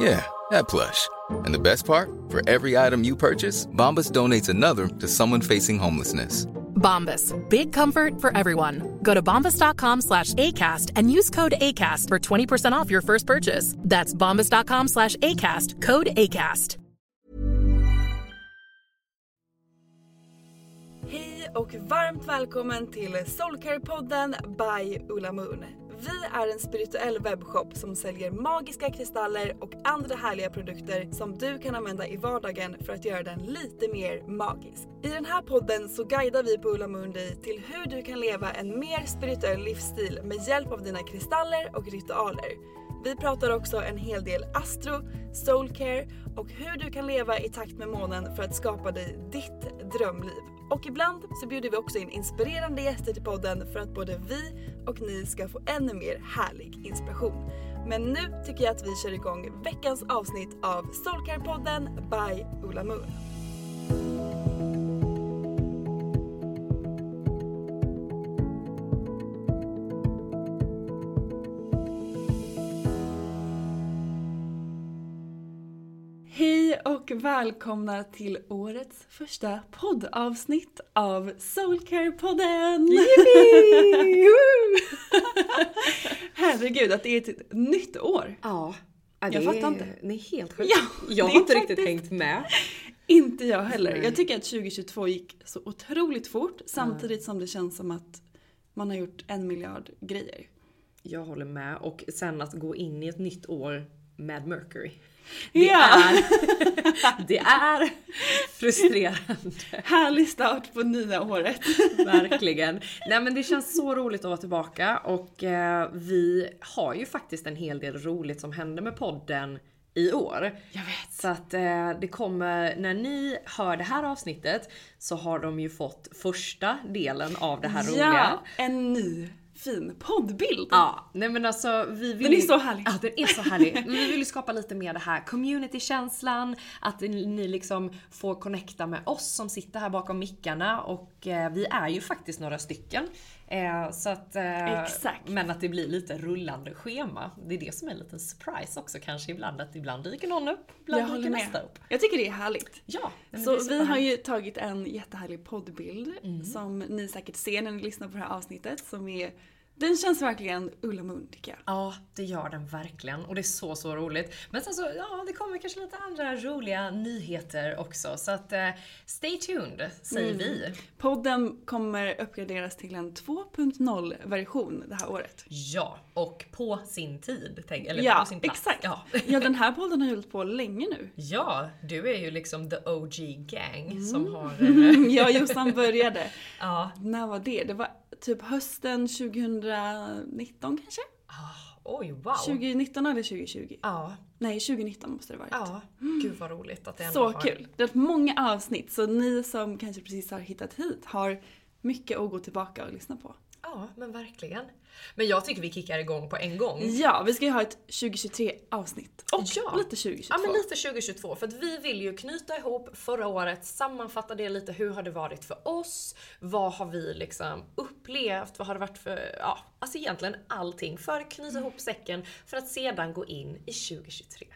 Yeah, that plush. And the best part? For every item you purchase, Bombas donates another to someone facing homelessness. Bombas. Big comfort for everyone. Go to bombas.com slash ACAST and use code ACAST for 20% off your first purchase. That's bombas.com slash ACAST. Code ACAST. Hej och varmt välkommen till Soulcare-podden by Ulla Moon. Vi är en spirituell webbshop som säljer magiska kristaller och andra härliga produkter som du kan använda i vardagen för att göra den lite mer magisk. I den här podden så guidar vi på Ulla Mundi till hur du kan leva en mer spirituell livsstil med hjälp av dina kristaller och ritualer. Vi pratar också en hel del astro, soulcare och hur du kan leva i takt med månen för att skapa dig ditt drömliv. Och ibland så bjuder vi också in inspirerande gäster till podden för att både vi och ni ska få ännu mer härlig inspiration. Men nu tycker jag att vi kör igång veckans avsnitt av Soulcare-podden by Ola Moon. Och välkomna till årets första poddavsnitt av Soulcare-podden! Herregud att det är ett nytt år. Ja. ja Jag fattar inte. Det är helt sjukt. Ja, jag har inte riktigt hängt med. Inte jag heller. Nej. Jag tycker att 2022 gick så otroligt fort samtidigt som det känns som att man har gjort en miljard grejer. Jag håller med. Och sen att gå in i ett nytt år med Mercury. Det, Ja. är, det är frustrerande. Härlig start på nya året. Verkligen. Nej men det känns så roligt att vara tillbaka och eh, vi har ju faktiskt en hel del roligt som händer med podden i år. Jag vet. Så att eh, det kommer, när ni hör det här avsnittet så har de ju fått första delen av det här roliga. Ja, en ny fin poddbild. Ja, nej men alltså vi vill Den är så härlig. Ja, den är så härlig. Vi vill ju skapa lite mer det här community-känslan, att ni ni liksom får connecta med oss som sitter här bakom mickarna och eh, vi är ju faktiskt några stycken. Eh, så att, eh, Exakt. Men att det blir lite rullande schema. Det är det som är en liten surprise också kanske ibland, att ibland dyker någon upp, ibland dyker med. nästa upp. Jag tycker det är härligt. Ja, Så vi har ju tagit en jättehärlig poddbild som ni säkert ser när ni lyssnar på det här avsnittet som är den känns verkligen Ulla tycker jag. Ja, det gör den verkligen. Och det är så, så roligt. Men sen så, ja, det kommer kanske lite andra roliga nyheter också. Så att, eh, stay tuned, säger vi. Podden kommer uppgraderas till en 2.0 version det här året. Ja, och på sin tid. Tänk, eller Ja, på sin plats. exakt. Ja. Ja, den här podden har ju hållit på länge nu. ja, du är ju liksom the OG gang som Mm. har... Eh, Jag och Jossan började. ja, När var det? Det var typ hösten 2019 kanske? oj wow. 2019 eller 2020? Ja, Nej, 2019 måste det varit. ja. Gud vad roligt att det ändå Så har... kul! Det är många avsnitt så ni som kanske precis har hittat hit har mycket att gå tillbaka och lyssna på. Ja, men verkligen. Men jag tycker vi kickar igång på en gång. Ja, vi ska ju ha ett 2023 avsnitt. Och Ja. lite 2022. Ja men lite 2022 för att vi vill ju knyta ihop förra året, sammanfatta det lite, hur har det varit för oss? Vad har vi liksom upplevt? Vad har det varit för, ja alltså egentligen allting för att knyta ihop säcken för att sedan gå in i 2023.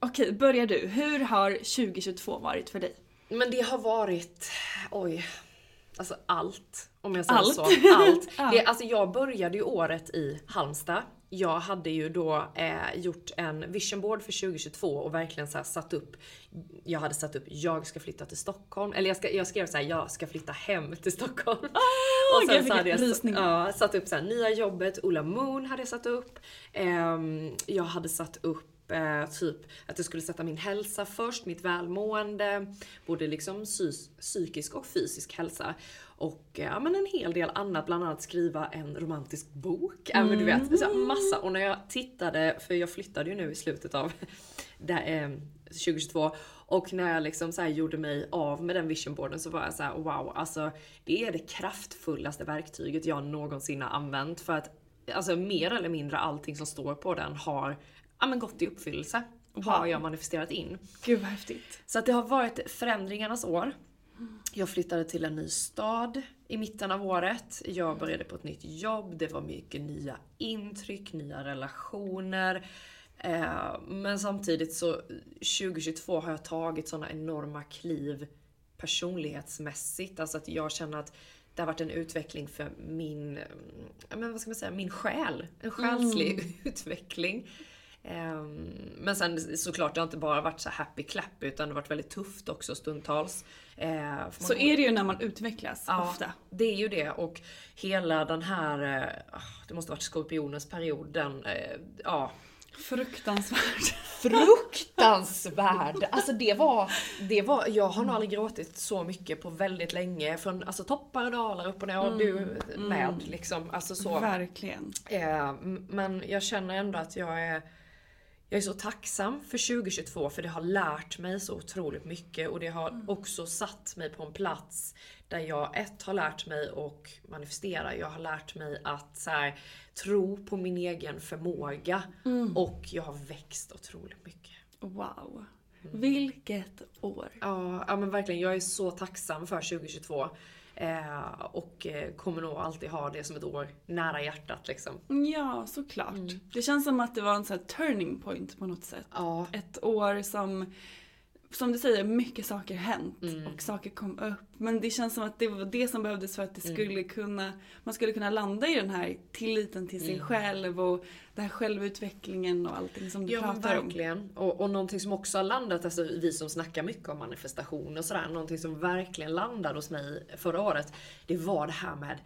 Okej, börjar du. Hur har 2022 varit för dig? Men det har varit, oj, alltså allt. Om jag säger Allt? så. Allt. Ja. Det, alltså jag började ju året i Halmstad jag hade ju då eh, gjort en vision board för 2022 och verkligen så satt upp. Jag hade satt upp, jag ska flytta till Stockholm. Eller jag, ska, jag skrev så här, jag ska flytta hem till Stockholm. och jag fick hade jag ja, satt upp så här, nya jobbet, Ola Moon hade jag satt upp. Ehm, jag hade satt upp eh, typ att jag skulle sätta min hälsa först, mitt välmående, både liksom psykisk och fysisk hälsa. Och eh, ja, men en hel del annat, bland annat skriva en romantisk bok. Ja, men du vet, så massa. Och när jag tittade, för jag flyttade ju nu i slutet av det, här, eh, 2022. Och när jag liksom så här gjorde mig av med den visionboarden så var jag så här: wow, alltså det är det kraftfullaste verktyget jag någonsin har använt. För att alltså mer eller mindre allting som står på den har ja, men gått i uppfyllelse. Har jag manifesterat in. Gud vad häftigt. Så att det har varit förändringarnas år. Jag flyttade till en ny stad i mitten av året. Jag började på ett nytt jobb. Det var mycket nya intryck, nya relationer. Eh, men samtidigt så 2022 har jag tagit såna enorma kliv personlighetsmässigt. Alltså att jag känner att det har varit en utveckling för min, mm, ja, men vad ska man säga, min själ. En själslig utveckling. Ehm, Men sen såklart, det har inte bara varit så happy clap utan det har varit väldigt tufft också stundtals. Eh, för Så är det ju när man utvecklas Ja, ofta. det är ju det och hela den här, eh, ah, det måste varit skorpionens period, den, eh, ja. Fruktansvärt. Fruktansvärd! Alltså det var, det var, jag har nog aldrig gråtit så mycket på väldigt länge. Från alltså toppar och dalar, upp och ner och du med liksom. Alltså så. Verkligen. Eh, m- men jag känner ändå att jag är jag är så tacksam för 2022 för det har lärt mig så otroligt mycket och det har också satt mig på en plats där jag ett har lärt mig och manifestera. Jag har lärt mig att så här, tro på min egen förmåga och jag har växt otroligt mycket. Wow. Vilket år. Ja, ja men verkligen. Jag är så tacksam för 2022. Eh, och eh, kommer nog alltid ha det som ett år nära hjärtat liksom. Ja, såklart. Det känns som att det var en sån turning point på något sätt. Ja. Ett år som, som du säger, mycket saker hänt och saker kom upp. Men det känns som att det var det som behövdes för att det skulle kunna, man skulle kunna landa i den här tilliten till sig själv och den här självutvecklingen och allting som du Ja pratar om. verkligen. Och, och någonting som också har landat, alltså vi som snackar mycket om manifestation och sådär, någonting som verkligen landade hos mig förra året, det var det här med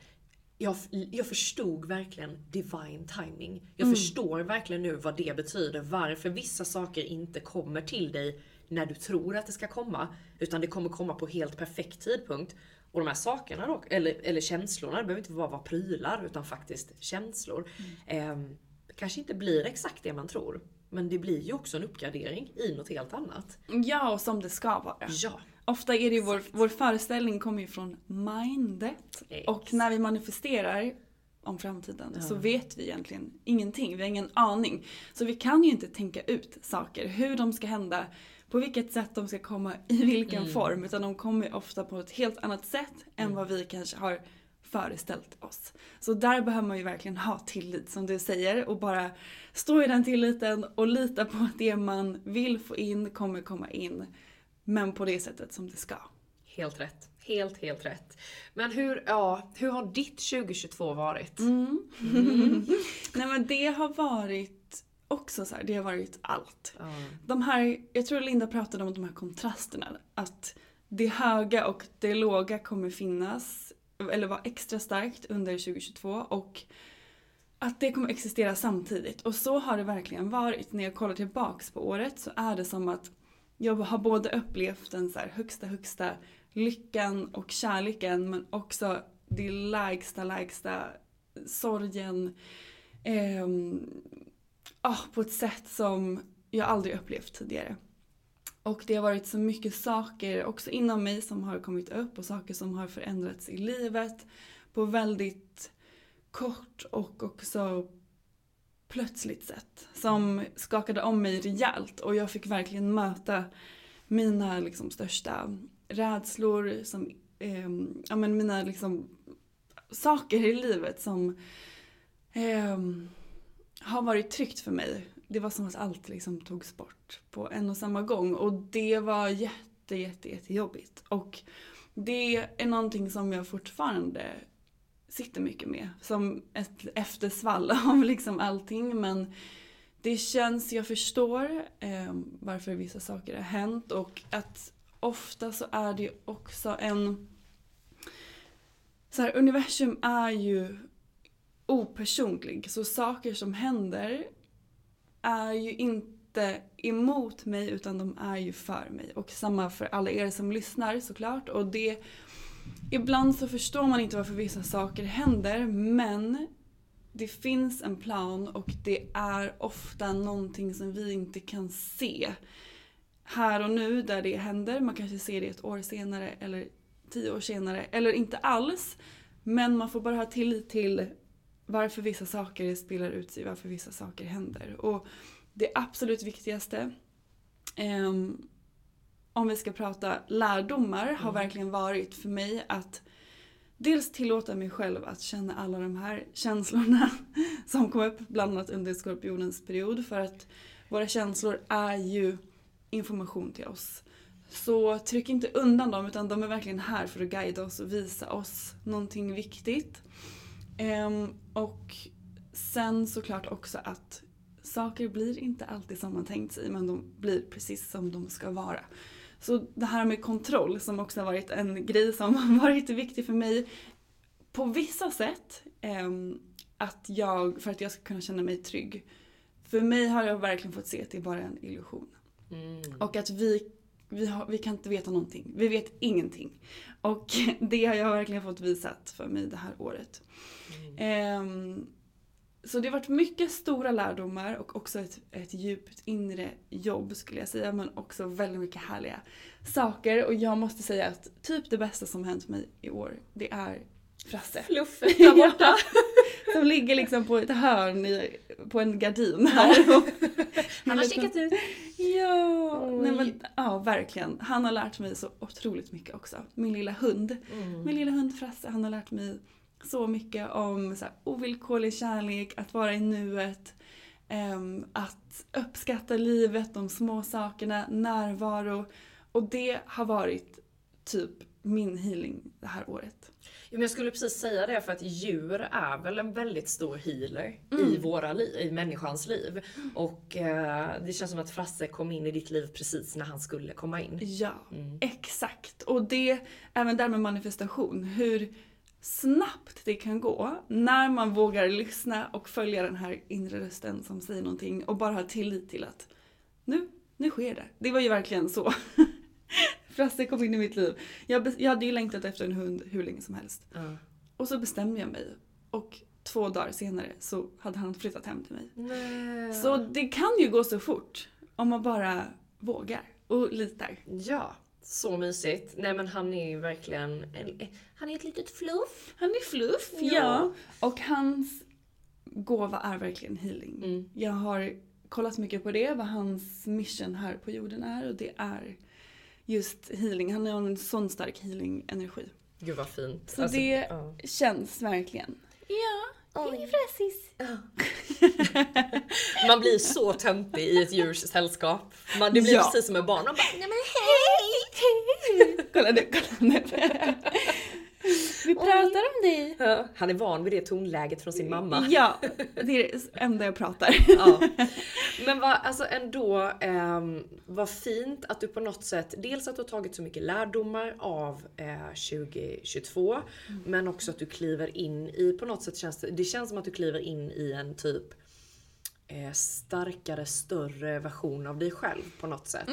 jag, jag förstod verkligen divine timing. Jag förstår verkligen nu vad det betyder, varför vissa saker inte kommer till dig när du tror att det ska komma. Utan det kommer komma på helt perfekt tidpunkt. Och de här sakerna då, eller, eller känslorna, det behöver inte bara vara prylar utan faktiskt känslor. Ehm, kanske inte blir exakt det man tror. Men det blir ju också en uppgradering i något helt annat. Ja, och som det ska vara. Ja. Ofta är det ju vår, vår föreställning kommer ju från mindet. Och när vi manifesterar om framtiden så vet vi egentligen ingenting. Vi har ingen aning. Så vi kan ju inte tänka ut saker, hur de ska hända, på vilket sätt de ska komma, i vilken form. Utan de kommer ofta på ett helt annat sätt än vad vi kanske har föreställt oss. Så där behöver man ju verkligen ha tillit som du säger och bara stå i den tilliten och lita på att det man vill få in kommer komma in. Men på det sättet som det ska. Helt rätt. Helt, helt rätt. Men hur, ja, hur har ditt 2022 varit? Nej men det har varit också så här, det har varit allt. De här, jag tror Linda pratade om de här kontrasterna. Att det höga och det låga kommer finnas, eller vara extra starkt under 2022 och att det kommer existera samtidigt. Och så har det verkligen varit. När jag kollar tillbaks på året så är det som att jag har både upplevt den så högsta, högsta lyckan och kärleken men också det lägsta, lägsta sorgen. ehm, oh, på ett sätt som jag aldrig upplevt tidigare. Och det har varit så mycket saker också inom mig som har kommit upp och saker som har förändrats i livet på väldigt kort och också plötsligt sätt. Som skakade om mig rejält och jag fick verkligen möta mina liksom största rädslor, som, eh, ja men mina liksom saker i livet som eh, har varit tryggt för mig. Det var som att allt liksom togs bort på en och samma gång och det var jätte, jätte, jättejobbigt. Och det är någonting som jag fortfarande sitter mycket med. Som ett eftersvall av liksom allting. Men det känns, jag förstår eh, varför vissa saker har hänt och att ofta så är det också en... Så här, universum är ju opersonlig. Så saker som händer är ju inte emot mig utan de är ju för mig. Och samma för alla er som lyssnar såklart. Och det, ibland så förstår man inte varför vissa saker händer men det finns en plan och det är ofta någonting som vi inte kan se här och nu där det händer. Man kanske ser det ett år senare eller tio år senare eller inte alls. Men man får bara ha tillit till varför vissa saker spelar ut sig, varför vissa saker händer. Och det absolut viktigaste eh, om vi ska prata lärdomar har Mm. verkligen varit för mig att dels tillåta mig själv att känna alla de här känslorna som kom upp bland annat under skorpionens period för att våra känslor är ju information till oss. Så tryck inte undan dem utan de är verkligen här för att guida oss och visa oss någonting viktigt. Ehm, och sen såklart också att saker blir inte alltid som man tänkt sig men de blir precis som de ska vara. Så det här med kontroll som också har varit en grej som har varit viktig för mig på vissa sätt. ehm, att jag, för att jag ska kunna känna mig trygg. För mig har jag verkligen fått se att det är bara en illusion. Och att vi, vi, har, vi kan inte veta någonting. Vi vet ingenting. Och det har jag verkligen fått visat för mig det här året. Ehm, så det har varit mycket stora lärdomar och också ett, ett djupt inre jobb skulle jag säga. Men också väldigt mycket härliga saker. Och jag måste säga att typ det bästa som hänt mig i år, det är Frasse. Fluffet där borta. Som ligger liksom på ett hörn i, på en gardin här. Han har kikat ut. Ja, nej men, ja, verkligen. Han har lärt mig så otroligt mycket också. Min lilla hund. Min lilla hund Frasse, han har lärt mig så mycket om så här, ovillkorlig kärlek, att vara i nuet, ehm, att uppskatta livet, de små sakerna, närvaro. Och det har varit typ min healing det här året. Men jag skulle precis säga det för att djur är väl en väldigt stor healer Mm. i våra liv, i människans liv. Och eh, det känns som att Frasse kom in i ditt liv precis när han skulle komma in. Ja, exakt. Och det, även där med manifestation, hur snabbt det kan gå när man vågar lyssna och följa den här inre rösten som säger någonting och bara ha tillit till att nu, nu sker det. Det var ju verkligen så. Frasse kom in i mitt liv. Jag, jag hade ju längtat efter en hund hur länge som helst. Ja. Och så bestämde jag mig. Och två dagar senare så hade han flyttat hem till mig. Nej. Så det kan ju gå så fort om man bara vågar och litar. Ja, så mysigt. Nej men han är ju verkligen, en, han är ett litet fluff. Han är fluff, Ja. ja. Och hans gåva är verkligen healing. Mm. Jag har kollat mycket på det, vad hans mission här på jorden är och det är just healing. Han har en sån stark healing-energi. Gud vad fint. Så Alltså, det ja. känns verkligen. Ja, hej Fressis. Man blir så töntig i ett djurs sällskap. Man, det blir Ja. precis som med barn. Man bara, nej men Kolla nu, kolla nu. Vi pratar om dig. Ja, Han är van vid det tonläget från sin mamma. Ja, det är det enda jag pratar. Ja. Men vad, alltså ändå, um, vad fint att du på något sätt, dels att du har tagit så mycket lärdomar av eh, 2022, men också att du kliver in i, på något sätt känns det, det känns som att du kliver in i en typ eh, starkare, större version av dig själv på något sätt.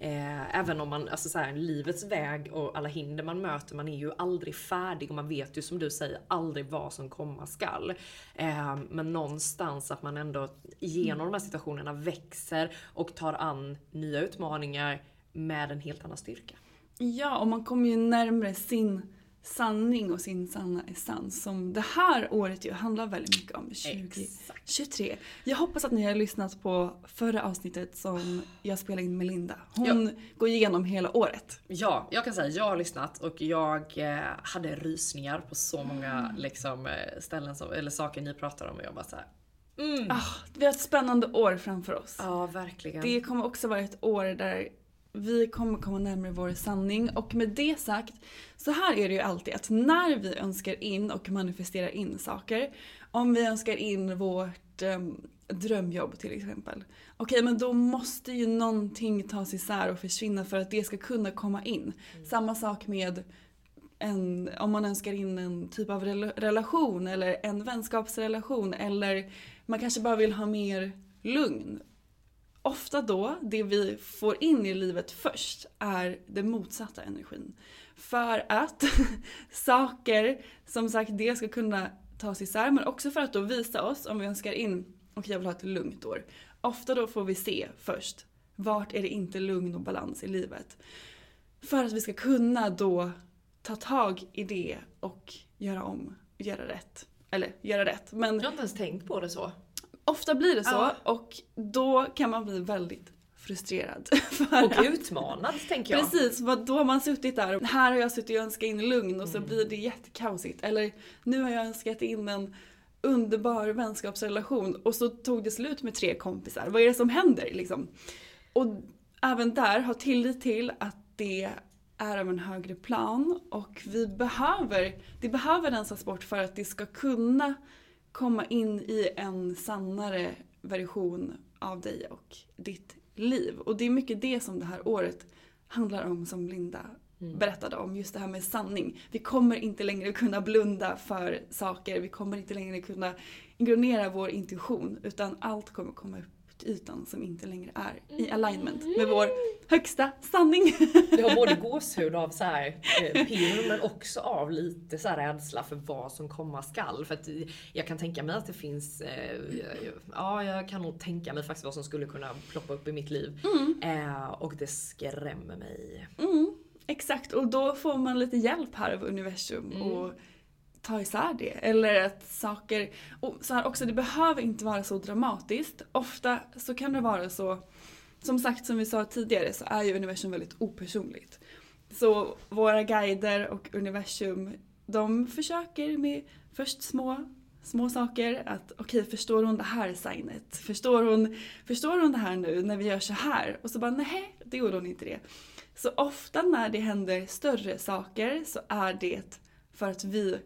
Eh, även om man, alltså så här, livets väg och alla hinder man möter, man är ju aldrig färdig och man vet ju som du säger aldrig vad som komma skall. Eh, men någonstans att man ändå genom de här situationerna växer och tar an nya utmaningar med en helt annan styrka. Ja, och man kommer ju närmare sin sanning och sin sanna essens som det här året ju handlar väldigt mycket om. 2023. Jag hoppas att ni har lyssnat på förra avsnittet som jag spelade in med Linda. Hon går igenom hela året. Ja, jag kan säga jag har lyssnat och jag eh, hade rysningar på så många liksom, eh, ställen som, eller saker ni pratar om och jag bara såhär Ah, vi har ett spännande år framför oss. Ja, verkligen. Det kommer också vara ett år där vi kommer komma närmare vår sanning och med det sagt så här är det ju alltid att när vi önskar in och manifesterar in saker, om vi önskar in vårt um, drömjobb till exempel. Okej, men då måste ju någonting tas isär och försvinna för att det ska kunna komma in. Mm. Samma sak med en, om man önskar in en typ av relation eller en vänskapsrelation eller man kanske bara vill ha mer lugn. Ofta då, det vi får in i livet först är den motsatta energin. För att saker, som sagt, det ska kunna tas isär men också för att då visa oss om vi önskar in och jag vill ha ett lugnt år. Ofta då får vi se först, vart är det inte lugn och balans i livet? För att vi ska kunna då ta tag i det och göra om, göra rätt. Eller göra rätt, men... Jag har inte ens tänkt på det så. Ofta blir det så ja. och då kan man bli väldigt frustrerad. och utmanad tänker jag. Precis, för då har man suttit där. Här har jag suttit och önskat in lugn och så mm. blir det jättekaosigt. Eller nu har jag önskat in en underbar vänskapsrelation och så tog det slut med tre kompisar. Vad är det som händer liksom? Och även där, ha tillit till att det är av en högre plan och vi behöver, det behöver rensas bort för att det ska kunna komma in i en sannare version av dig och ditt liv. Och det är mycket det som det här året handlar om som Linda mm. berättade om. Just det här med sanning. Vi kommer inte längre kunna blunda för saker. Vi kommer inte längre kunna ignorera vår intuition. Utan allt kommer komma upp till ytan som inte längre är i alignment med vår högsta sanning. Du har både gåshud av så här eh, pirr men också av lite så här rädsla för vad som komma skall. För att jag kan tänka mig att det finns, eh, ja jag kan nog tänka mig faktiskt vad som skulle kunna ploppa upp i mitt liv. Mm. Eh, och det skrämmer mig. Mm. Exakt, och då får man lite hjälp här av universum mm. och ta isär det. Eller att saker, och så här också, det behöver inte vara så dramatiskt. Ofta så kan det vara så, som sagt som vi sa tidigare så är ju universum väldigt opersonligt. Så våra guider och universum, de försöker med först små små saker. Att okej, okay, förstår hon det här signet? Förstår hon, förstår hon det här nu när vi gör så här? Och så bara nej, det gjorde hon inte det. Så ofta när det händer större saker så är det för att vi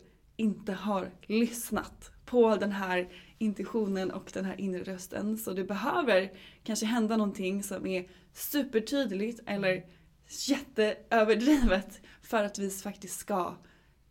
inte har lyssnat på den här intuitionen och den här inre rösten. Så det behöver kanske hända någonting som är supertydligt eller jätteöverdrivet för att vi faktiskt ska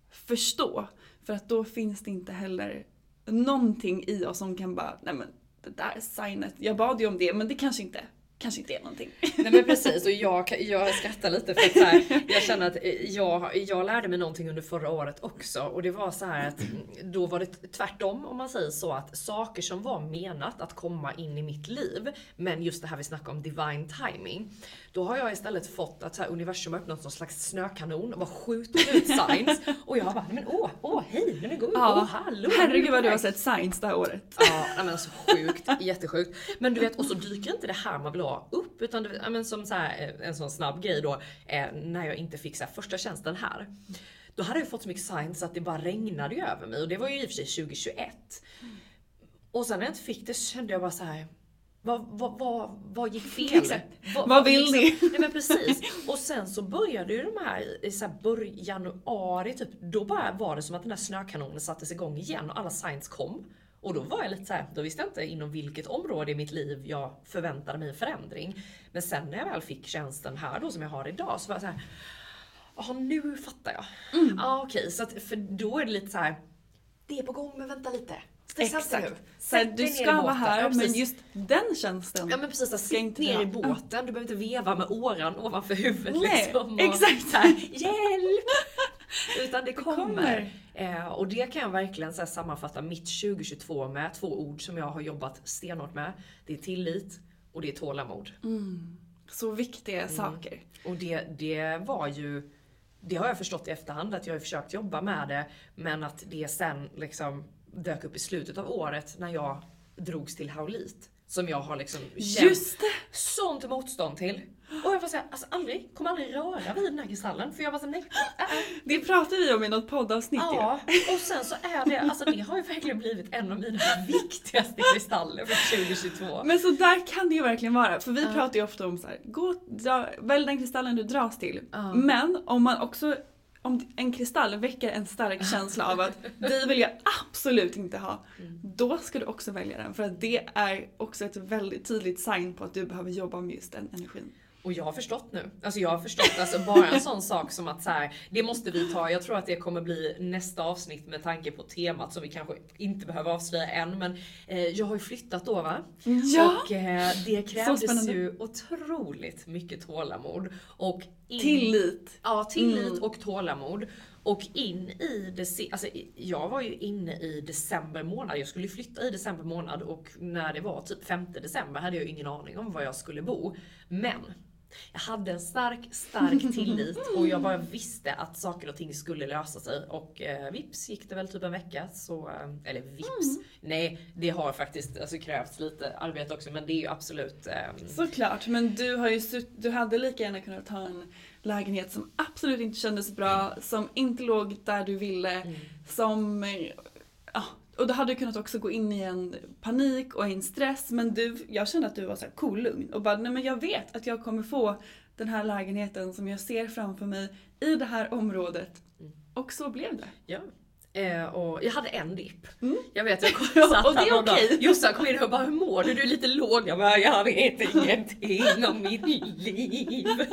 förstå. För att då finns det inte heller någonting i oss som kan bara, nej men det där signet, jag bad ju om det men det kanske inte kanske inte är någonting. Nej men precis och jag, jag skrattar lite för att så här, jag känner att jag, jag lärde mig någonting under förra året också och det var så här att då var det tvärtom om man säger så att saker som var menat att komma in i mitt liv men just det här vi snackar om divine timing. Då har jag istället fått att så här, universum har öppnat någon slags snökanon och bara skjuter ut signs och jag bara men åh, åh hej, men det går ju, ja, åh hallå. Herregud vad du har sett signs det här året. Ja men så sjukt, jättesjukt. Men du vet och så dyker inte det här man vill ha upp. Utan det, men som så här, eh, en sån snabb grej då, eh, när jag inte fick så här, första tjänsten här. Då hade jag fått så mycket signs att det bara regnade över mig och det var ju i och för sig 2021. Och sen när jag inte fick det så kände jag bara så här. Vad, vad, vad, vad gick fel? vad, vad vill liksom, ni? Nej men precis. Och sen så började ju de här i så här början januari typ. Då bara var det som att den här snökanonen sattes igång igen och alla signs kom. Och då var jag lite så här, då visste jag inte inom vilket område i mitt liv jag förväntade mig förändring. Men sen när jag väl fick tjänsten här då som jag har idag så var jag så här, jaha nu fattar jag. Mm. Ja okej, okay, så att, för då är det lite så här, det är på gång men vänta lite. Exakt. Så du ska vara här, ja, men just den tjänsten Ja men precis, ska inte ner i båten, du behöver inte veva med åran ovanför huvudet Nej, liksom. Och exakt. Här, Hjälp! Utan det kommer. Det kommer. Eh, och det kan jag verkligen så sammanfatta mitt 2022 med två ord som jag har jobbat stenhårt med. Det är tillit och det är tålamod. Mm. Så viktiga mm. saker. Och det, det var ju det har jag förstått i efterhand att jag har försökt jobba med det men att det sen liksom dök upp i slutet av året när jag drogs till Haulit. Som jag har liksom känt sånt motstånd till. Och jag var såhär, alltså aldrig, kommer aldrig röra vid den här kristallen. För jag var såhär, nej. Äh, äh. Det pratade vi om i något poddavsnitt. Ja, och sen så är det, alltså det har ju verkligen blivit en av mina viktigaste kristaller för 2022. Men så där kan det ju verkligen vara. För vi pratar ju ofta om så här, gå, dra, välj den kristallen du dras till. Ja. Men om man också, om en kristall väcker en stark känsla av att dig vill jag absolut inte ha. Då ska du också välja den. För att det är också ett väldigt tydligt sign på att du behöver jobba med just den energin. Och jag har förstått nu. Alltså jag har förstått, alltså bara en sån sak som att så här, det måste vi ta. Jag tror att det kommer bli nästa avsnitt med tanke på temat som vi kanske inte behöver avslöja än. Men eh, jag har ju flyttat då va? Ja! Och eh, det krävdes ju otroligt mycket tålamod. Och in, Tillit. Ja, tillit Mm. och tålamod. Och in i se- alltså jag var ju inne i december månad, jag skulle flytta i december månad och när det var typ 5 december hade jag ingen aning om var jag skulle bo. Men jag hade en stark, stark tillit och jag bara visste att saker och ting skulle lösa sig. Och eh, vips gick det väl typ en vecka så, eh, eller vips, nej det har faktiskt alltså, krävts lite arbete också men det är ju absolut eh, Såklart, men du, har ju du hade lika gärna kunnat ta en lägenhet som absolut inte kändes bra, som inte låg där du ville, som... eh, Ja, och då hade du kunnat också gå in i en panik och en stress, men du, jag kände att du var så här cool, lugn och bara nej men jag vet att jag kommer få den här lägenheten som jag ser framför mig i det här området. Och så blev det. Ja. Eh, och jag hade en dipp. Mm. Jag vet, jag kom, satt och det är okej. Jossan kom in och bara, hur mår du? Du är lite låg. Jag bara, jag vet ingenting om mitt liv.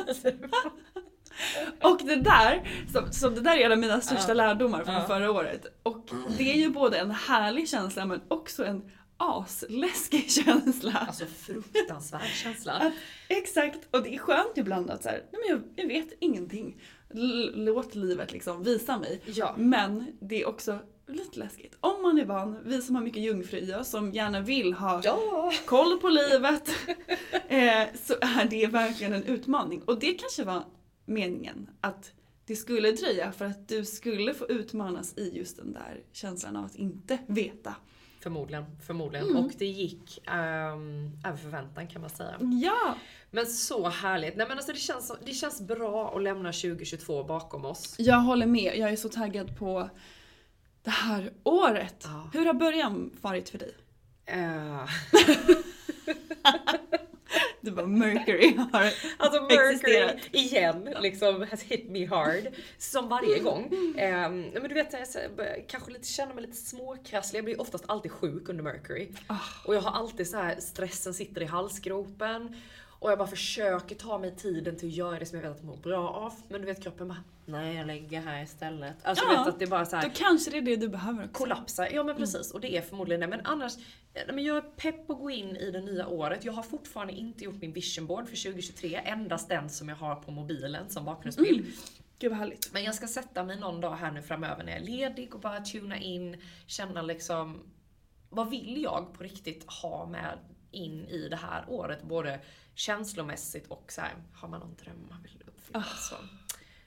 Och det där, som, som det där är en av mina största lärdomar från förra året. Och det är ju både en härlig känsla men också en asläskig känsla. Alltså fruktansvärd känsla. Att, exakt, och det är skönt ibland att så här, nej men jag, jag vet ingenting. L- låt livet liksom visa mig. Ja. Men det är också lite läskigt. Om man är van, vi som har mycket jungfru i oss, som gärna vill ha Ja. koll på livet, eh, så är det verkligen en utmaning. Och det kanske var meningen, att det skulle dröja för att du skulle få utmanas i just den där känslan av att inte veta. Förmodligen, förmodligen. Mm. Och det gick um, över förväntan kan man säga. Ja! Men så härligt. Nej men alltså det känns, det känns bra att lämna 2022 bakom oss. Jag håller med, jag är så taggad på det här året. Ja. Hur har början varit för dig? Eh, Du bara Mercury har Alltså Mercury existerat. igen liksom has hit me hard. Som varje gång. Um, men du vet, jag kanske lite känna mig lite småkrasslig. Jag blir oftast alltid sjuk under Mercury. Och jag har alltid så här stressen sitter i halsgropen. Och jag bara försöker ta mig tiden till att göra det som jag vet att jag mår bra av. Men du vet kroppen bara, nej jag lägger här istället. Alltså Ja, vet att det är bara så här, Då kanske det är det du behöver också. kollapsa. Ja men precis, och det är förmodligen det. Men annars, eh, men jag är pepp att gå in i det nya året. Jag har fortfarande inte gjort min vision board för 2023. Endast den som jag har på mobilen som bakgrundsbild. Gud vad härligt. Men jag ska sätta mig någon dag här nu framöver när jag är ledig och bara tuna in, känna liksom vad vill jag på riktigt ha med in i det här året? Både känslomässigt och så här, har man någon dröm man vill uppfylla? Så.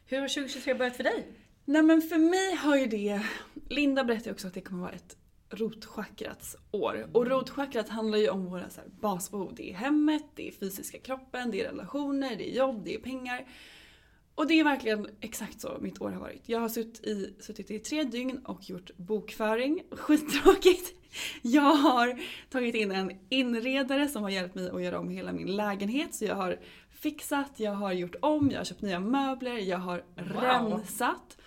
Hur har 2023 börjat för dig? Nej men för mig har ju det, Linda berättade också att det kommer vara ett rotchakrats år. Och rotchakrat handlar ju om våra så här basbehov. Det är hemmet, det är fysiska kroppen, det är relationer, det är jobb, det är pengar. Och det är verkligen exakt så mitt år har varit. Jag har suttit i, suttit i tre dygn och gjort bokföring. Skittråkigt. Jag har tagit in en inredare som har hjälpt mig att göra om hela min lägenhet. Så jag har fixat, jag har gjort om, jag har köpt nya möbler, jag har rensat.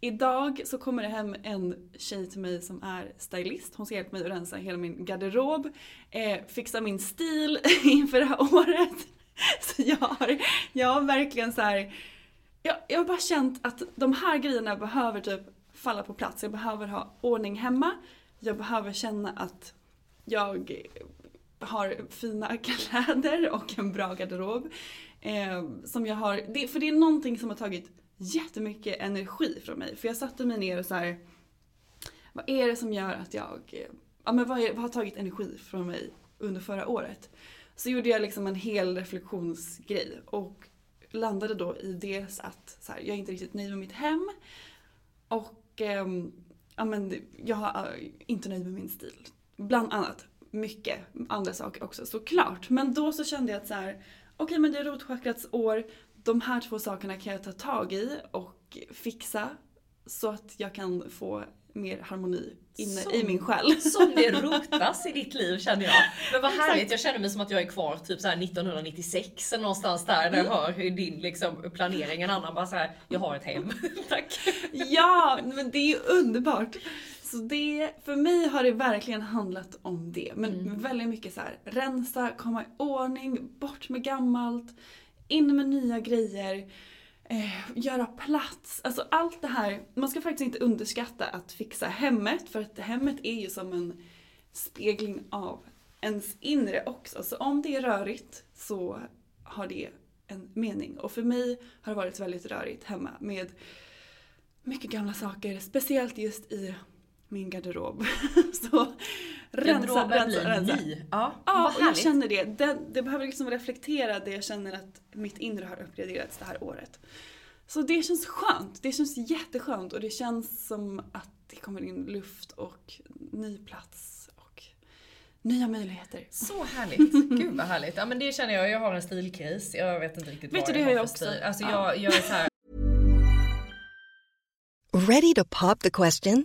Idag så kommer det hem en tjej till mig som är stylist. Hon ska hjälpa mig att rensa hela min garderob, eh, fixa min stil inför det här året. Så jag har, jag har verkligen så här. Jag, jag har bara känt att de här grejerna behöver typ falla på plats. Jag behöver ha ordning hemma. Jag behöver känna att jag har fina kläder och en bra garderob. Eh, som jag har, det, för det är någonting som har tagit jättemycket energi från mig. För jag satte mig ner och så här. Vad är det som gör att jag, eh, ja men vad, är, vad har tagit energi från mig under förra året? Så gjorde jag liksom en hel reflektionsgrej och landade då i dels att så här, jag är inte riktigt nöjd med mitt hem. Och eh, ja, men, jag är äh, inte nöjd med min stil. Bland annat. mycket andra saker också såklart. Men då så kände jag att så här, okej men det är rotchakrats år, de här två sakerna kan jag ta tag i och fixa så att jag kan få mer harmoni inne Som- i min själ. Som det rotas i ditt liv känner jag. Men vad härligt, jag känner mig som att jag är kvar typ så här 1996 eller någonstans där när jag hör hur din liksom, planering, en annan bara så här, jag har ett hem. Tack. Ja, men det är ju underbart. Så det, för mig har det verkligen handlat om det. Men väldigt mycket så här, rensa, komma i ordning, bort med gammalt, in med nya grejer, eh, göra plats. Alltså allt det här. Man ska faktiskt inte underskatta att fixa hemmet för att hemmet är ju som en spegling av ens inre också. Så om det är rörigt så har det en mening. Och för mig har det varit väldigt rörigt hemma med mycket gamla saker, speciellt just i min garderob. så rensa, rensa, rensa. ny. Ja, Ja, och jag känner det. det. Det behöver liksom reflektera det jag känner att mitt inre har uppgraderats det här året. Så det känns skönt. Det känns jätteskönt och det känns som att det kommer in luft och ny plats och nya möjligheter. Så härligt. Gud vad härligt. Ja men det känner jag, jag har en stilkris. Jag vet inte riktigt Vet vad du, jag har jag också. stil. Alltså Ja. jag, jag är så här. Ready to pop the question?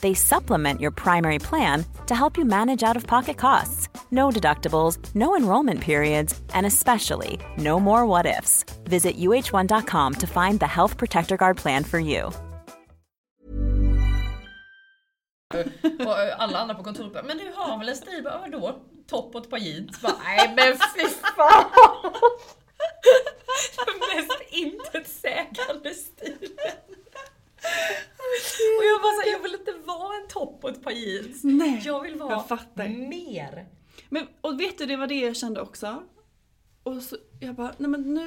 They supplement your primary plan to help you manage out of pocket costs. No deductibles, no enrollment periods, and especially no more what ifs. Visit uh1.com to find the Health Protector Guard plan for you. Och eh, alla andra på kontoret bara, men du har väl en stil? Bara, vadå? Topp och ett par jeans? Nej men fy fan! Den mest intetsägande stilen. Och jag bara så här, jag vill inte vara en topp och ett par jeans. Nej, jag vill vara jag fattar. mer. Men, och vet du, det var det jag kände också. Och så, jag bara, nej men nu,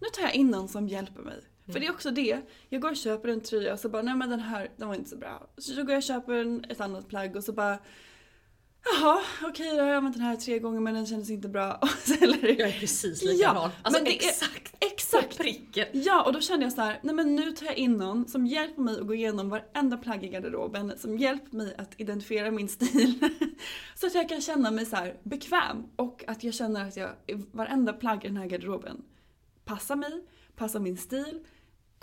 nu tar jag in någon som hjälper mig. För det är också det. Jag går och köper en tröja och så bara, nej men den här, den var inte så bra. Så går jag och köper en, ett annat plagg och så bara, jaha, okej då har jag använt den här tre gånger men den kändes inte bra. Eller, Jag är precis likadan. alltså men det exakt Är, exakt. pricken. Ja, och då kände jag så här, nej men nu tar jag in någon som hjälper mig att gå igenom varenda plagg i garderoben, som hjälper mig att identifiera min stil. så att jag kan känna mig så här bekväm och att jag känner att jag, varenda plagg i den här garderoben passar mig, passar min stil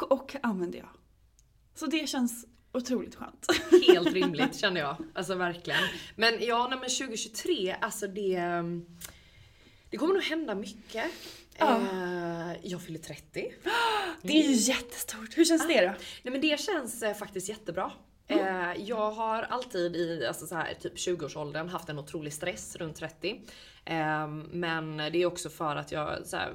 och använder jag. Så det känns otroligt skönt. Helt rimligt känner jag. Alltså verkligen. Men ja, nej, men 2023, alltså det... Det kommer nog hända mycket. Ja. Eh, jag fyller 30. Det är ju jättestort. Hur känns det då? Nej men det känns eh, faktiskt jättebra. Mm. Eh, jag har alltid i alltså så här, typ 20-årsåldern haft en otrolig stress runt 30. Eh, men det är också för att jag, så här,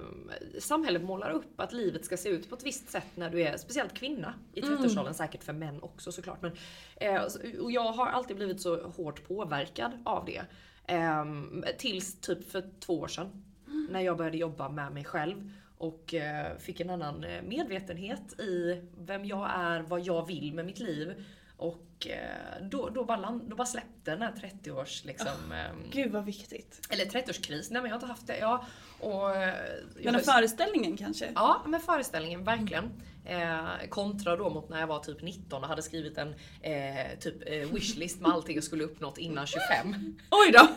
samhället målar upp att livet ska se ut på ett visst sätt när du är speciellt kvinna i Mm. 30-årsåldern. Säkert för män också såklart. Men, eh, och jag har alltid blivit så hårt påverkad av det. Eh, tills typ för två år sedan. När jag började jobba med mig själv och eh, fick en annan eh, medvetenhet i vem jag är, vad jag vill med mitt liv. Och eh, då, då, bara, land, då bara släppte den här 30-års liksom... ehm, Gud vad viktigt. eller 30-årskris. Nej men jag har inte haft det. Ja, och, Men föreställningen kanske? Ja, men föreställningen verkligen. Eh, kontra då mot när jag var typ 19 och hade skrivit en eh, typ eh, wishlist med allting jag skulle uppnått innan 25. Oj då!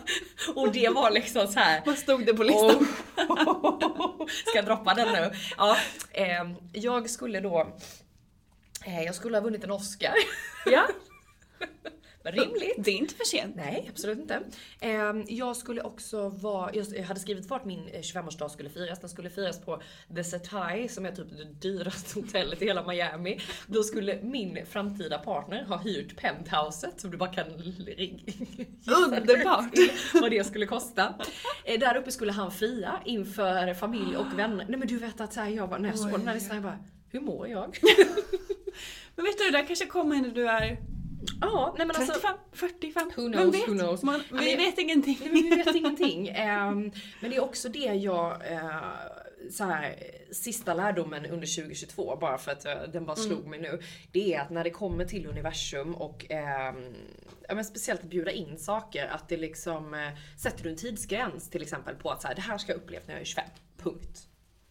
Och det var liksom så här. Vad stod det på listan? Oh. Ska jag droppa den nu? Ja, eh, jag skulle då... Eh, jag skulle ha vunnit en Oscar. Ja. Men Rimligt. Det är inte för sent. Nej, absolut inte. Eh, jag skulle också vara, jag hade skrivit vart min eh, 25-årsdag skulle firas. Den skulle firas på The Setai som är typ det dyraste hotellet i hela Miami. Då skulle min framtida partner ha hyrt penthouset som du bara kan gissa Underbart. vad det skulle kosta. Eh, där uppe skulle han fria inför familj och vänner. Nej men du vet att så här, jag bara, när jag såg den här listan jag bara, hur mår jag? Men vet du, det där kanske kommer när du är Ja, nej men alltså. 35, 45. Who knows, vet? who knows? Man, vi men- vet ingenting. Nej, men vi vet ingenting. Ehm, men det är också det jag, eh, så här, sista lärdomen under 2022, bara för att eh, den bara slog mig nu. Det är att när det kommer till universum och ehm, ja, men speciellt att bjuda in saker, att det liksom, eh, sätter du en tidsgräns till exempel på att så här, det här ska jag uppleva när jag är 25. Punkt.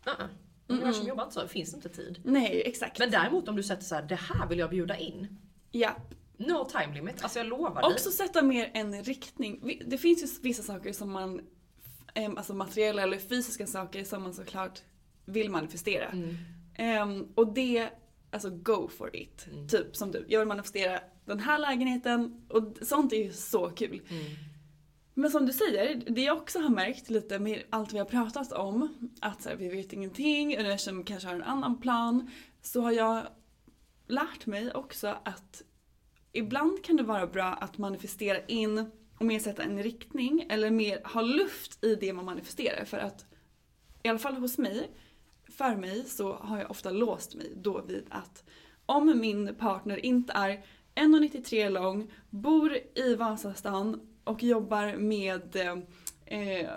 Uh-uh. Universum jobbar inte så, det finns inte tid. Nej, exakt. Men däremot om du sätter så här, det här vill jag bjuda in. ja. No time limit, alltså jag lovar dig. Också sätta mer en riktning. Det finns ju vissa saker som man, alltså materiella eller fysiska saker som man såklart vill manifestera. Mm. Em, och det, alltså go for it. Mm. Typ som du, jag vill manifestera den här lägenheten och sånt är ju så kul. Mm. Men som du säger, det jag också har märkt lite med allt vi har pratat om, att så här, vi vet ingenting, universum kanske har en annan plan, så har jag lärt mig också att ibland kan det vara bra att manifestera in och mer sätta en riktning eller mer ha luft i det man manifesterar för att i alla fall hos mig, för mig så har jag ofta låst mig då vid att om min partner inte är 1,93 lång, bor i Vasastan och jobbar med eh,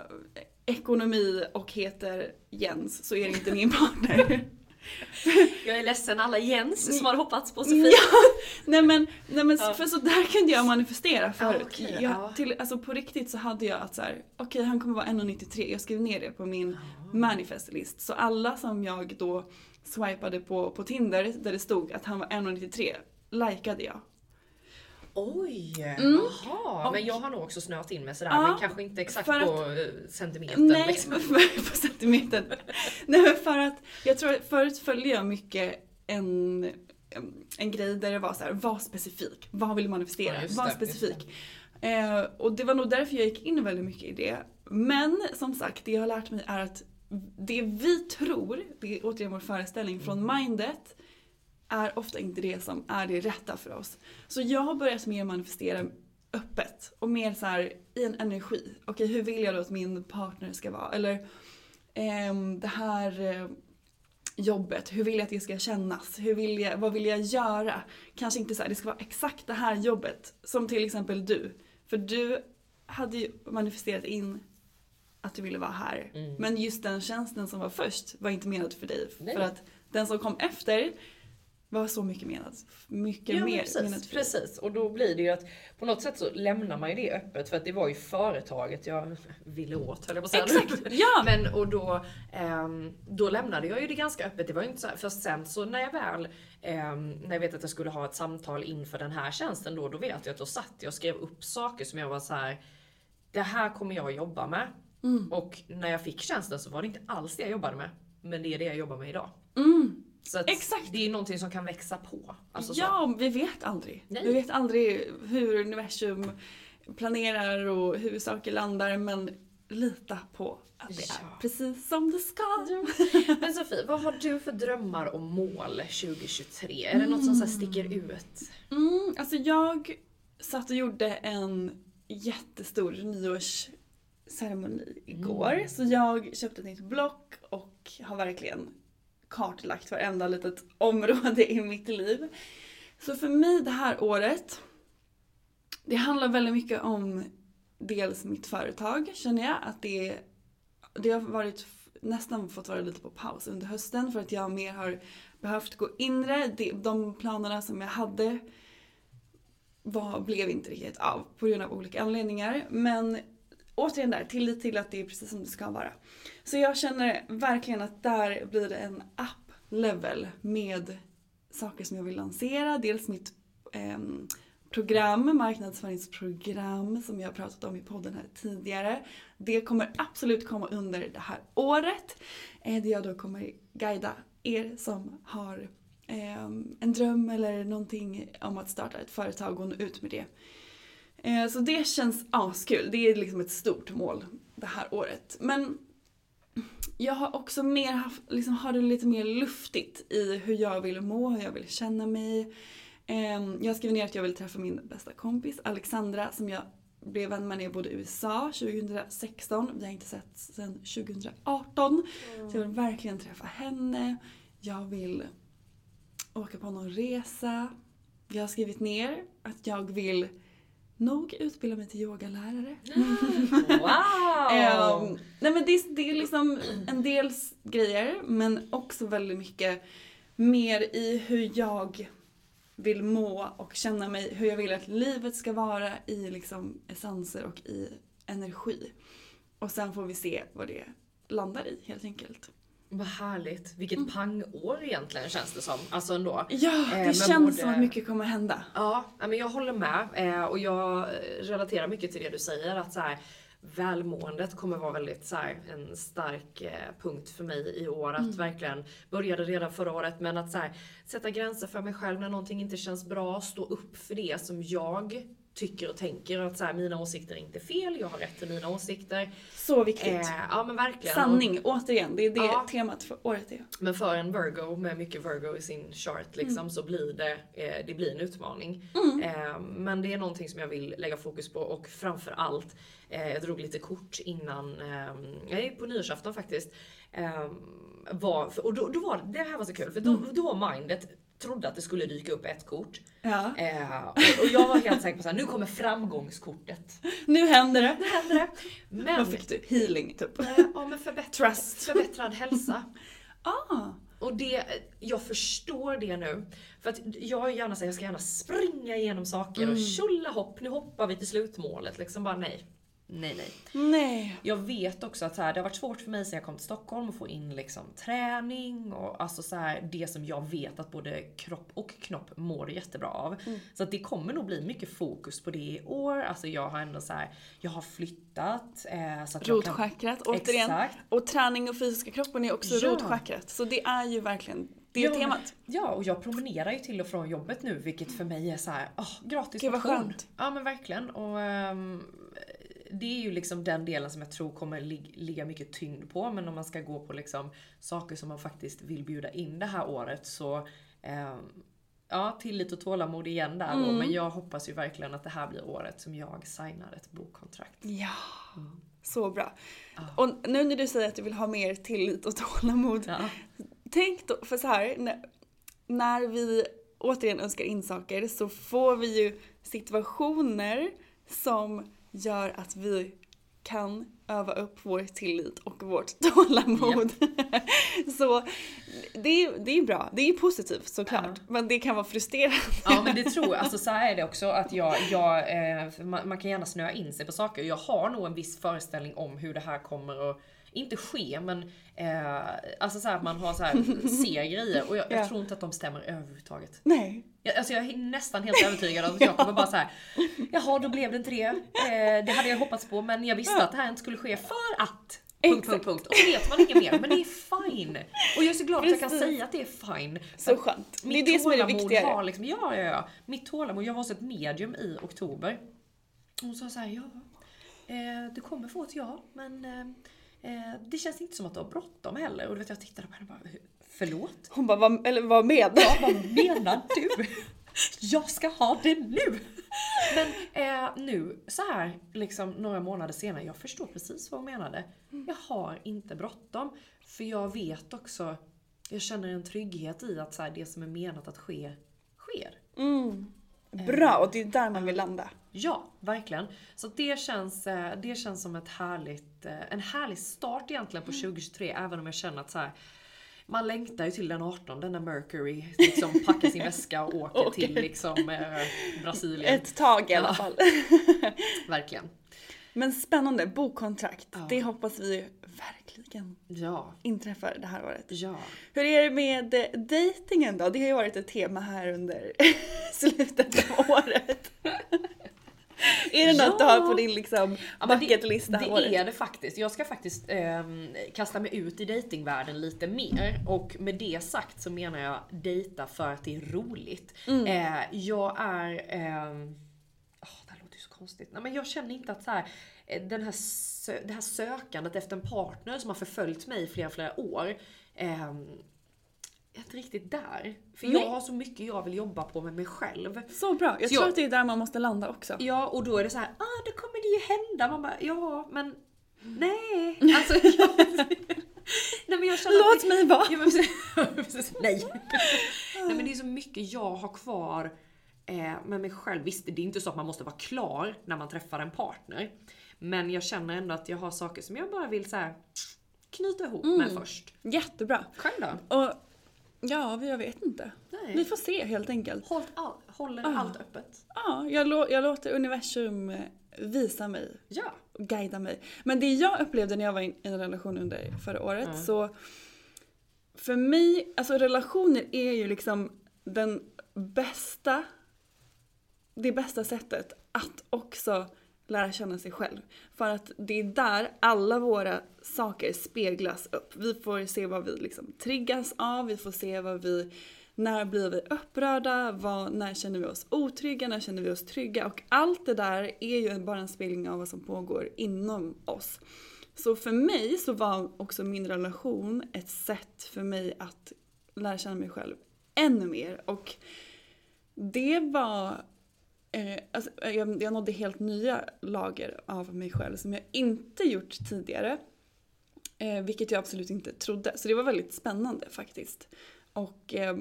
ekonomi och heter Jens så är det inte min partner. Jag är ledsen alla Jens som har hoppats på Sofie. Ja, nej men, nej men Ja. för så där kunde jag manifestera för Ja, okej, jag, ja. till, alltså på riktigt så hade jag att så här, okej han kommer vara 1,93, jag skrev ner det på min manifestlist. Så alla som jag då swipade på, på Tinder där det stod att han var 1,93 likade jag. Oj! Mm. Och- men jag har nog också snöat in mig sådär, Ja, men kanske inte exakt att- på centimetern. Nej, liksom. på centimetern. Nej men för att, jag tror förut följde jag mycket en, en grej där det var så här, var specifik. Vad vill du manifestera? Ja, var det, specifik. Eh, och det var nog därför jag gick in väldigt mycket i det. Men som sagt, det jag har lärt mig är att det vi tror, det är återigen vår föreställning från mindet, är ofta inte det som är det rätta för oss. Så jag har börjat mer manifestera öppet och mer så här i en energi. Okej, hur vill jag då att min partner ska vara? Eller ehm, det här eh, jobbet, hur vill jag att det ska kännas? Hur vill jag, vad vill jag göra? Kanske inte så här, det ska vara exakt det här jobbet. Som till exempel du. För du hade ju manifesterat in att du ville vara här. Mm. Men just den tjänsten som var först var inte menad för dig. Nej. För att den som kom efter var så mycket menad. Mycket Ja, mer precis, menad precis. Och då blir det ju att på något sätt så lämnar man ju det öppet för att det var ju företaget jag ville åt höll jag på att säga. Exakt, ja! Men och då, ehm, då lämnade jag ju det ganska öppet. Det var ju inte så här, först sen så när jag väl, ehm, när jag vet att jag skulle ha ett samtal inför den här tjänsten då, då vet jag att då satt jag och skrev upp saker som jag var så här. Det här kommer jag jobba med. Mm. Och när jag fick tjänsten så var det inte alls det jag jobbade med. Men det är det jag jobbar med idag. Mm. Så Exakt. det är någonting som kan växa på. Alltså så. ja, vi vet aldrig. Nej. Vi vet aldrig hur universum planerar och hur saker landar men lita på att det Ja. är precis som det ska. Men Sofie, vad har du för drömmar och mål 2023? Är det något som så sticker ut? Mm, alltså jag satt och gjorde en jättestor nyårsceremoni igår. Så jag köpte ett nytt block och har verkligen kartlagt varenda litet område i mitt liv. Så för mig det här året, det handlar väldigt mycket om dels mitt företag känner jag att det, det har varit nästan fått vara lite på paus under hösten för att jag mer har behövt gå inre. De, de planerna som jag hade var, blev inte riktigt av på grund av olika anledningar. Men återigen där, tillit till att det är precis som det ska vara. Så jag känner verkligen att där blir det en app-level med saker som jag vill lansera. Dels mitt eh, program, marknadsföringsprogram som jag har pratat om i podden här tidigare. Det kommer absolut komma under det här året. Eh, där jag då kommer guida er som har eh, en dröm eller någonting om att starta ett företag och nå ut med det. Eh, så det känns askul. Det är liksom ett stort mål det här året. Men jag har också mer haft, liksom har det lite mer luftigt i hur jag vill må, hur jag vill känna mig. Ehm, Jag skrev ner att jag vill träffa min bästa kompis Alexandra som jag blev vän med när jag bodde i USA 2016. Vi har inte sett sedan 2018. Så jag vill verkligen träffa henne. Jag vill åka på någon resa. Jag har skrivit ner att jag vill nog utbilda mig till yogalärare. Wow! Ehm, nej men det, är- det är liksom en del grejer men också väldigt mycket mer i hur jag vill må och känna mig, hur jag vill att livet ska vara i liksom essenser och i energi. Och sen får vi se vad det landar i helt enkelt. Vad härligt. Vilket pangår egentligen känns det som. Alltså ändå. Ja, Eh, det men känns både- som att mycket kommer hända. Ja, men jag håller med. Eh, och jag eh, relaterar mycket till det du säger. Att så här, välmåendet kommer vara väldigt så här, en stark eh, punkt för mig i år. Att verkligen, började redan förra året, men att så här, sätta gränser för mig själv när någonting inte känns bra. Stå upp för det som jag tycker och tänker. Att så här, mina åsikter är inte fel, jag har rätt till mina åsikter. Så viktigt. Eh, ja men verkligen. Sanning, återigen. Det är det Ja. temat för året är. Men för en Virgo med mycket Virgo i sin chart liksom, så blir det, eh, det blir en utmaning. Eh, men det är någonting som jag vill lägga fokus på och framför allt, eh, jag drog lite kort innan, eh, på nyårsafton faktiskt. Eh, var, och då, då var det här var så kul för då, då var mindet trodde att det skulle dyka upp ett kort. Ja. Eh, och, och jag var helt säker på att nu kommer framgångskortet. Nu händer det. Nu händer det. Men, Vad fick du? Healing typ? eh, ja, men förbättrad, Trust. förbättrad hälsa. Ah. Och det, jag förstår det nu. För att jag är gärna säger jag ska gärna springa igenom saker och tjolla hopp, nu hoppar vi till slutmålet. Liksom bara nej. Nej, nej. Nej. Jag vet också att så här, det har varit svårt för mig sen jag kom till Stockholm att få in liksom träning och alltså så här, det som jag vet att både kropp och knopp mår jättebra av. Så att det kommer nog bli mycket fokus på det i år. Alltså jag har ändå så här, jag har flyttat. Eh, så att jag kan- Rotchakrat återigen. Exakt. Och träning och fysiska kroppen är också Ja. rotchakrat. Så det är ju verkligen, det är Ja, temat. Ja, och jag promenerar ju till och från jobbet nu, vilket för mig är så här, åh, gratis Gud, vad skönt. Ja men verkligen. Och ehm, det är ju liksom den delen som jag tror kommer lig- ligga mycket tyngd på. Men om man ska gå på liksom saker som man faktiskt vill bjuda in det här året så ehm, Ja, tillit och tålamod igen där Mm. då. Men jag hoppas ju verkligen att det här blir året som jag signar ett bokkontrakt. Ja. Så bra. Och nu när du säger att du vill ha mer tillit och tålamod. Ja. Tänk då, för så här, när, när vi återigen önskar in saker så får vi ju situationer som gör att vi kan öva upp vår tillit och vårt tålamod. så det är, det är bra, det är positivt såklart. Men det kan vara frustrerande. Ja men det tror jag. Alltså så här är det också att jag, jag eh, man, man kan gärna snöa in sig på saker. Jag har nog en viss föreställning om hur det här kommer att inte ske men eh, alltså så här att man har så här ser grejer och jag, jag Ja. tror inte att de stämmer överhuvudtaget. Nej. Jag, alltså jag är nästan helt övertygad om att jag kommer bara så här. Jaha då blev det inte det. Eh, det hade jag hoppats på men jag visste att det här inte skulle ske för att. Punkt, punkt, punkt. Och så vet man inget mer, men det är fine. Och jag är så glad att jag kan Precis. säga att det är fine. Så skönt. Det är det som är det viktigare. Har liksom, ja, ja, ja. Mitt tålamod. Jag var hos ett medium i oktober. Hon sa såhär, ja. Eh, du kommer få ett ja, men eh, det känns inte som att du har bråttom heller. Och du vet, jag tittade på henne och bara, förlåt? Hon bara, vad, eller vad med? Ja, vad menar du? Jag ska ha det nu! Men eh, nu, så här liksom några månader senare, jag förstår precis vad hon menade. Jag har inte bråttom. För jag vet också, jag känner en trygghet i att så här, det som är menat att ske, sker. Bra, och det är där man vill landa. Ja, verkligen. Så det känns, eh, det känns som ett härligt, eh, en härlig start egentligen på 2023, även om jag känner att så här, man längtar ju till den 18 när Mercury liksom packar sin väska och åker till liksom eh, Brasilien. Ett tag i alla Ja. fall. Verkligen. Men spännande, bokkontrakt. Det hoppas vi verkligen Ja. inträffar det här året. Ja. Hur är det med eh, dejtingen då? Det har ju varit ett tema här under slutet av året. är det något du har på din liksom Ja, bucketlista det, det är det faktiskt. Jag ska faktiskt ehm, kasta mig ut i datingvärlden lite mer. Och med det sagt så menar jag dejta för att det är roligt. Mm. Eh, jag är... ehm, åh, det här låter ju så konstigt. Nej, men jag känner inte att så här, eh, den här sö- det här sökandet efter en partner som har förföljt mig i flera, flera år. är inte riktigt där. För Nej. jag har så mycket jag vill jobba på med mig själv. Så bra, jag Så tror jag- att det är där man måste landa också. Ja, och då är det så här, ah, då kommer det ju hända. Man bara, ja, men nej. Alltså, jag, nej men jag känner Låt det- mig vara. Ja, men precis, precis, nej. nej men det är så mycket jag har kvar eh, med mig själv. Visst, det är inte så att man måste vara klar när man träffar en partner. Men jag känner ändå att jag har saker som jag bara vill så här, knyta ihop med först. Jättebra. Själv då? Och ja, jag vet inte. Nej. Vi får se helt enkelt. Håll all, håller Ah. allt öppet. Ja, jag, lå- jag låter universum eh, visa mig Ja. och guida mig. Men det jag upplevde när jag var i en relation under förra året så för mig, alltså relationer är ju liksom den bästa, det bästa sättet att också lära känna sig själv. För att det är där alla våra saker speglas upp. Vi får se vad vi liksom triggas av, vi får se vad vi när blir vi upprörda? Vad, när känner vi oss otrygga? När känner vi oss trygga? Och allt det där är ju bara en spegling av vad som pågår inom oss. Så för mig så var också min relation ett sätt för mig att lära känna mig själv ännu mer. Och det var... Eh, alltså, jag, jag nådde helt nya lager av mig själv som jag inte gjort tidigare. Eh, vilket jag absolut inte trodde. Så det var väldigt spännande faktiskt. Och eh,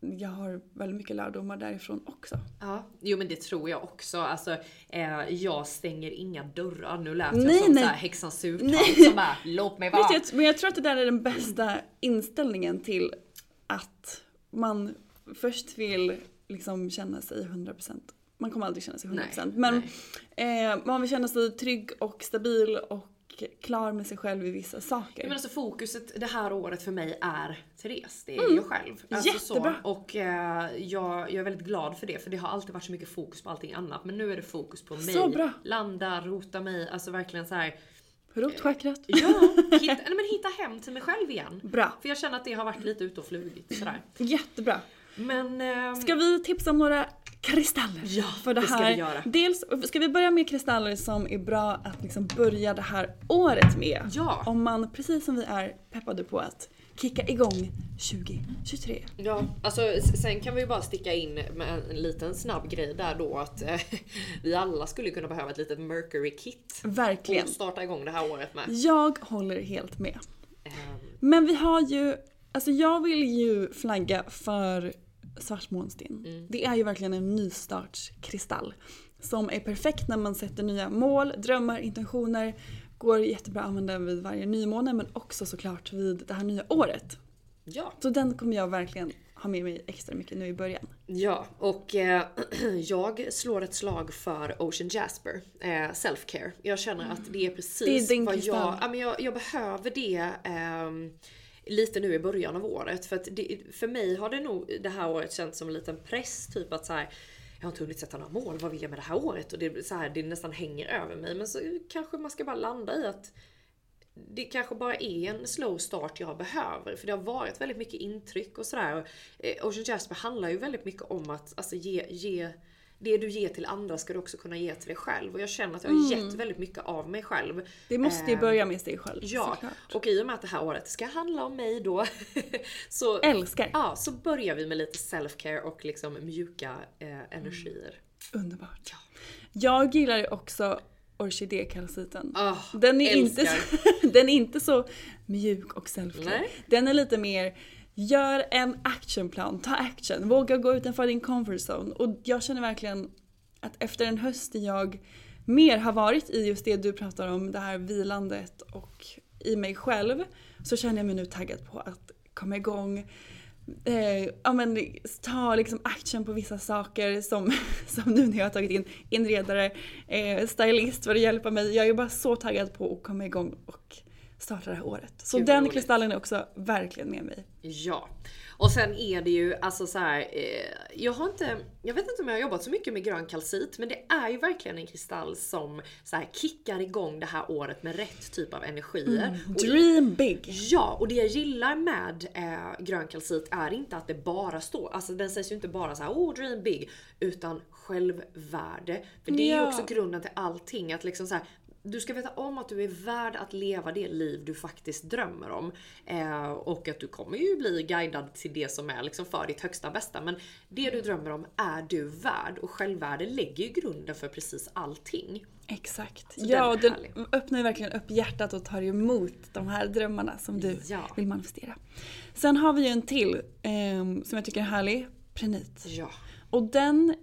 jag har väldigt mycket lärdomar därifrån också. Ja, jo men det tror jag också. Alltså, eh, jag stänger inga dörrar. Nu lät Nej, jag som nej. så här häxans surtant Nej. som bara låt mig vara. Men jag tror att det där är den bästa inställningen till att man först vill liksom känna sig 100%. Man kommer aldrig känna sig 100% Nej, men eh, man vill känna sig trygg och stabil och klar med sig själv i vissa saker. Men alltså fokuset det här året för mig är Therese. Det är jag själv. Alltså Mm. Jättebra. Så. Och eh, jag, jag är väldigt glad för det för det har alltid varit så mycket fokus på allting annat. Men nu är det fokus på mig. Så bra. Landa, rota mig, alltså verkligen så här. Rotchakrat. Ja, hitta, nej, men hitta hem till mig själv igen. Bra. För jag känner att det har varit lite ute och flugit sådär. Jättebra. Men... ehm, Ska vi tipsa om några kristaller? Ja, för det, det ska här. vi göra. Dels, ska vi börja med kristaller som är bra att liksom börja det här året med? Ja. Om man, precis som vi är peppade på att kicka igång 2023. Ja, alltså sen kan vi ju bara sticka in med en liten snabb grej där då att eh, vi alla skulle kunna behöva ett litet Mercury kit. Verkligen. Och starta igång det här året med. Jag håller helt med. Ehm, Men vi har ju, alltså jag vill ju flagga för svartmånsten. Mm. Det är ju verkligen en nystartskristall. Som är perfekt när man sätter nya mål, drömmar, intentioner. Går jättebra att använda vid varje nymåne men också såklart vid det här nya året. Ja. Så den kommer jag verkligen ha med mig extra mycket nu i början. Ja, och eh, jag slår ett slag för Ocean Jasper. Eh, Self-care. Jag känner att det är precis Det är vad jag... Ja, men jag, jag behöver det ehm, lite nu i början av året. För att det, för mig har det nog det här året känts som en liten press. Typ att så här, jag har inte hunnit sätta några mål. Vad vill jag med det här året? Och det, så här, det nästan hänger över mig. Men så kanske man ska bara landa i att det kanske bara är en slow start jag behöver. För det har varit väldigt mycket intryck och sådär. Eh, Ocean Jasper handlar ju väldigt mycket om att alltså, ge, ge det du ger till andra ska du också kunna ge till dig själv. Och jag känner att jag har Mm. gett väldigt mycket av mig själv. Det måste ju Eh, börja med sig själv Ja, såklart. och i och med att det här året ska handla om mig då. så, Älskar. Ja, så börjar vi med lite self-care och liksom mjuka eh, energier. Underbart. Jag gillar ju också orkidékalciten. Ah, den, är inte älskar. så, den är inte så mjuk och self Nej. Den är lite mer Gör en actionplan, ta action, våga gå utanför din comfort zone. Och jag känner verkligen att efter en höst där jag mer har varit i just det du pratar om, det här vilandet och i mig själv, så känner jag mig nu taggad på att komma igång. Eh, ja, men, ta liksom action på vissa saker som, som nu när jag har tagit in inredare, eh, stylist för att hjälpa mig. Jag är bara så taggad på att komma igång och starta det här året. Så Gud, den roligt. kristallen är också verkligen med mig. Ja. Och sen är det ju alltså så här, eh, jag har inte, jag vet inte om jag har jobbat så mycket med grön kalcit, men det är ju verkligen en kristall som så här kickar igång det här året med rätt typ av energier. Och i- Dream big! Ja, och det jag gillar med eh, grön kalcit är inte att det bara står, alltså den sägs ju inte bara så här oh dream big, utan självvärde. För det är ju Ja. också grunden till allting, att liksom så här, du ska veta om att du är värd att leva det liv du faktiskt drömmer om. Eh, och att du kommer ju bli guidad till det som är liksom för ditt högsta bästa. Men det du drömmer om är du värd och självvärde lägger ju grunden för precis allting. Exakt. Så ja, och den öppnar ju verkligen upp hjärtat och tar emot de här drömmarna som du Ja. vill manifestera. Sen har vi ju en till ehm, som jag tycker är härlig. Prenit. Ja. Och den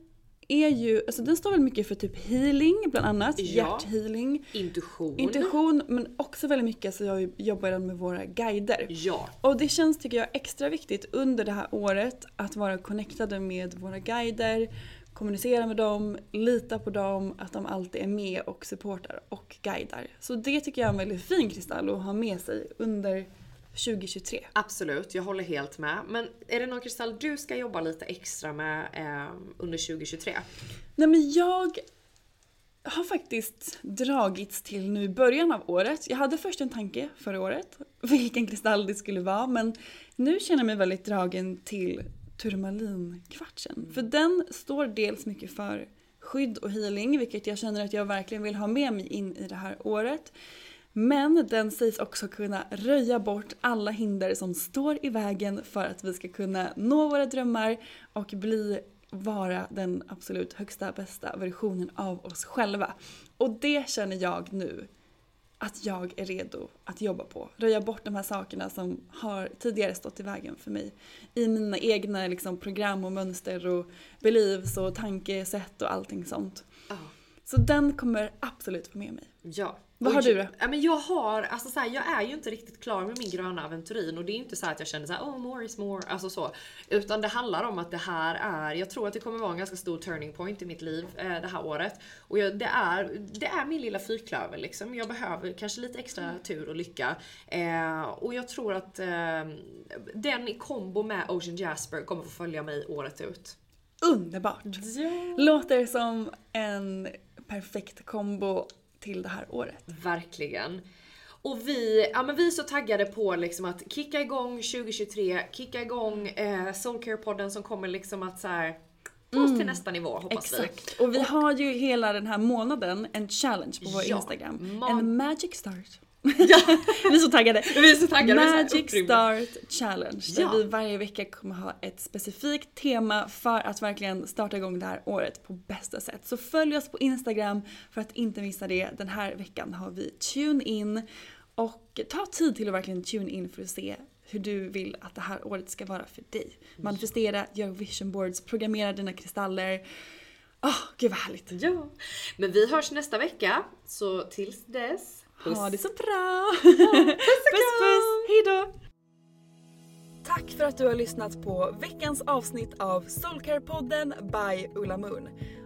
är ju, alltså den står väl mycket för typ healing bland annat. Ja. Hjärthealing. Intuition. Intuition men också väldigt mycket så jag jobbar jag med våra guider. Ja. Och det känns tycker jag extra viktigt under det här året att vara connectade med våra guider, kommunicera med dem, lita på dem, att de alltid är med och supportar och guidar. Så det tycker jag är en väldigt fin kristall att ha med sig under 2023. Absolut, jag håller helt med. Men är det någon kristall du ska jobba lite extra med eh, under 2023? Nej men jag har faktiskt dragits till nu i början av året. Jag hade först en tanke förra året, vilken kristall det skulle vara, men nu känner jag mig väldigt dragen till turmalinkvartsen. För den står dels mycket för skydd och healing, vilket jag känner att jag verkligen vill ha med mig in i det här året. Men den sägs också kunna röja bort alla hinder som står i vägen för att vi ska kunna nå våra drömmar och bli vara den absolut högsta bästa versionen av oss själva. Och det känner jag nu att jag är redo att jobba på. Röja bort de här sakerna som har tidigare stått i vägen för mig. I mina egna liksom, program och mönster och beliefs och tankesätt och allting sånt. Ja. Så den kommer absolut få med mig. Ja. Vad har du då? Ja, men jag har, alltså så här, jag är ju inte riktigt klar med min gröna aventurin och det är inte så att jag känner så här, oh more is more, alltså så. Utan det handlar om att det här är, jag tror att det kommer vara en ganska stor turning point i mitt liv eh, det här året. Och jag, det, är, det är min lilla fyrklöver liksom. Jag behöver kanske lite extra tur och lycka. Eh, och jag tror att eh, den i kombo med Ocean Jasper kommer få följa mig året ut. Underbart! Låter som en perfekt kombo till det här året. Verkligen. Och vi, ja men vi är så taggade på liksom att kicka igång 2023, kicka igång eh, Soulcare-podden som kommer liksom att så här ta oss till nästa nivå hoppas Mm. Exakt. Och vi har ju hela den här månaden en challenge på vår Ja, Instagram. En magic start. vi är så taggade. vi. Är så taggade, vi är så här Magic upprymda. Start Challenge. Där Ja. vi varje vecka kommer ha ett specifikt tema för att verkligen starta igång det här året på bästa sätt. Så följ oss på Instagram för att inte missa det. Den här veckan har vi Tune In. Och ta tid till att verkligen tune in för att se hur du vill att det här året ska vara för dig. Manifestera, gör vision boards, programmera dina kristaller. Åh, gud vad härligt. Ja. Men vi hörs nästa vecka, så tills dess. Ha det så bra! puss puss! Hejdå! Tack för att du har lyssnat på veckans avsnitt av Soulcare-podden by Ulla Moon.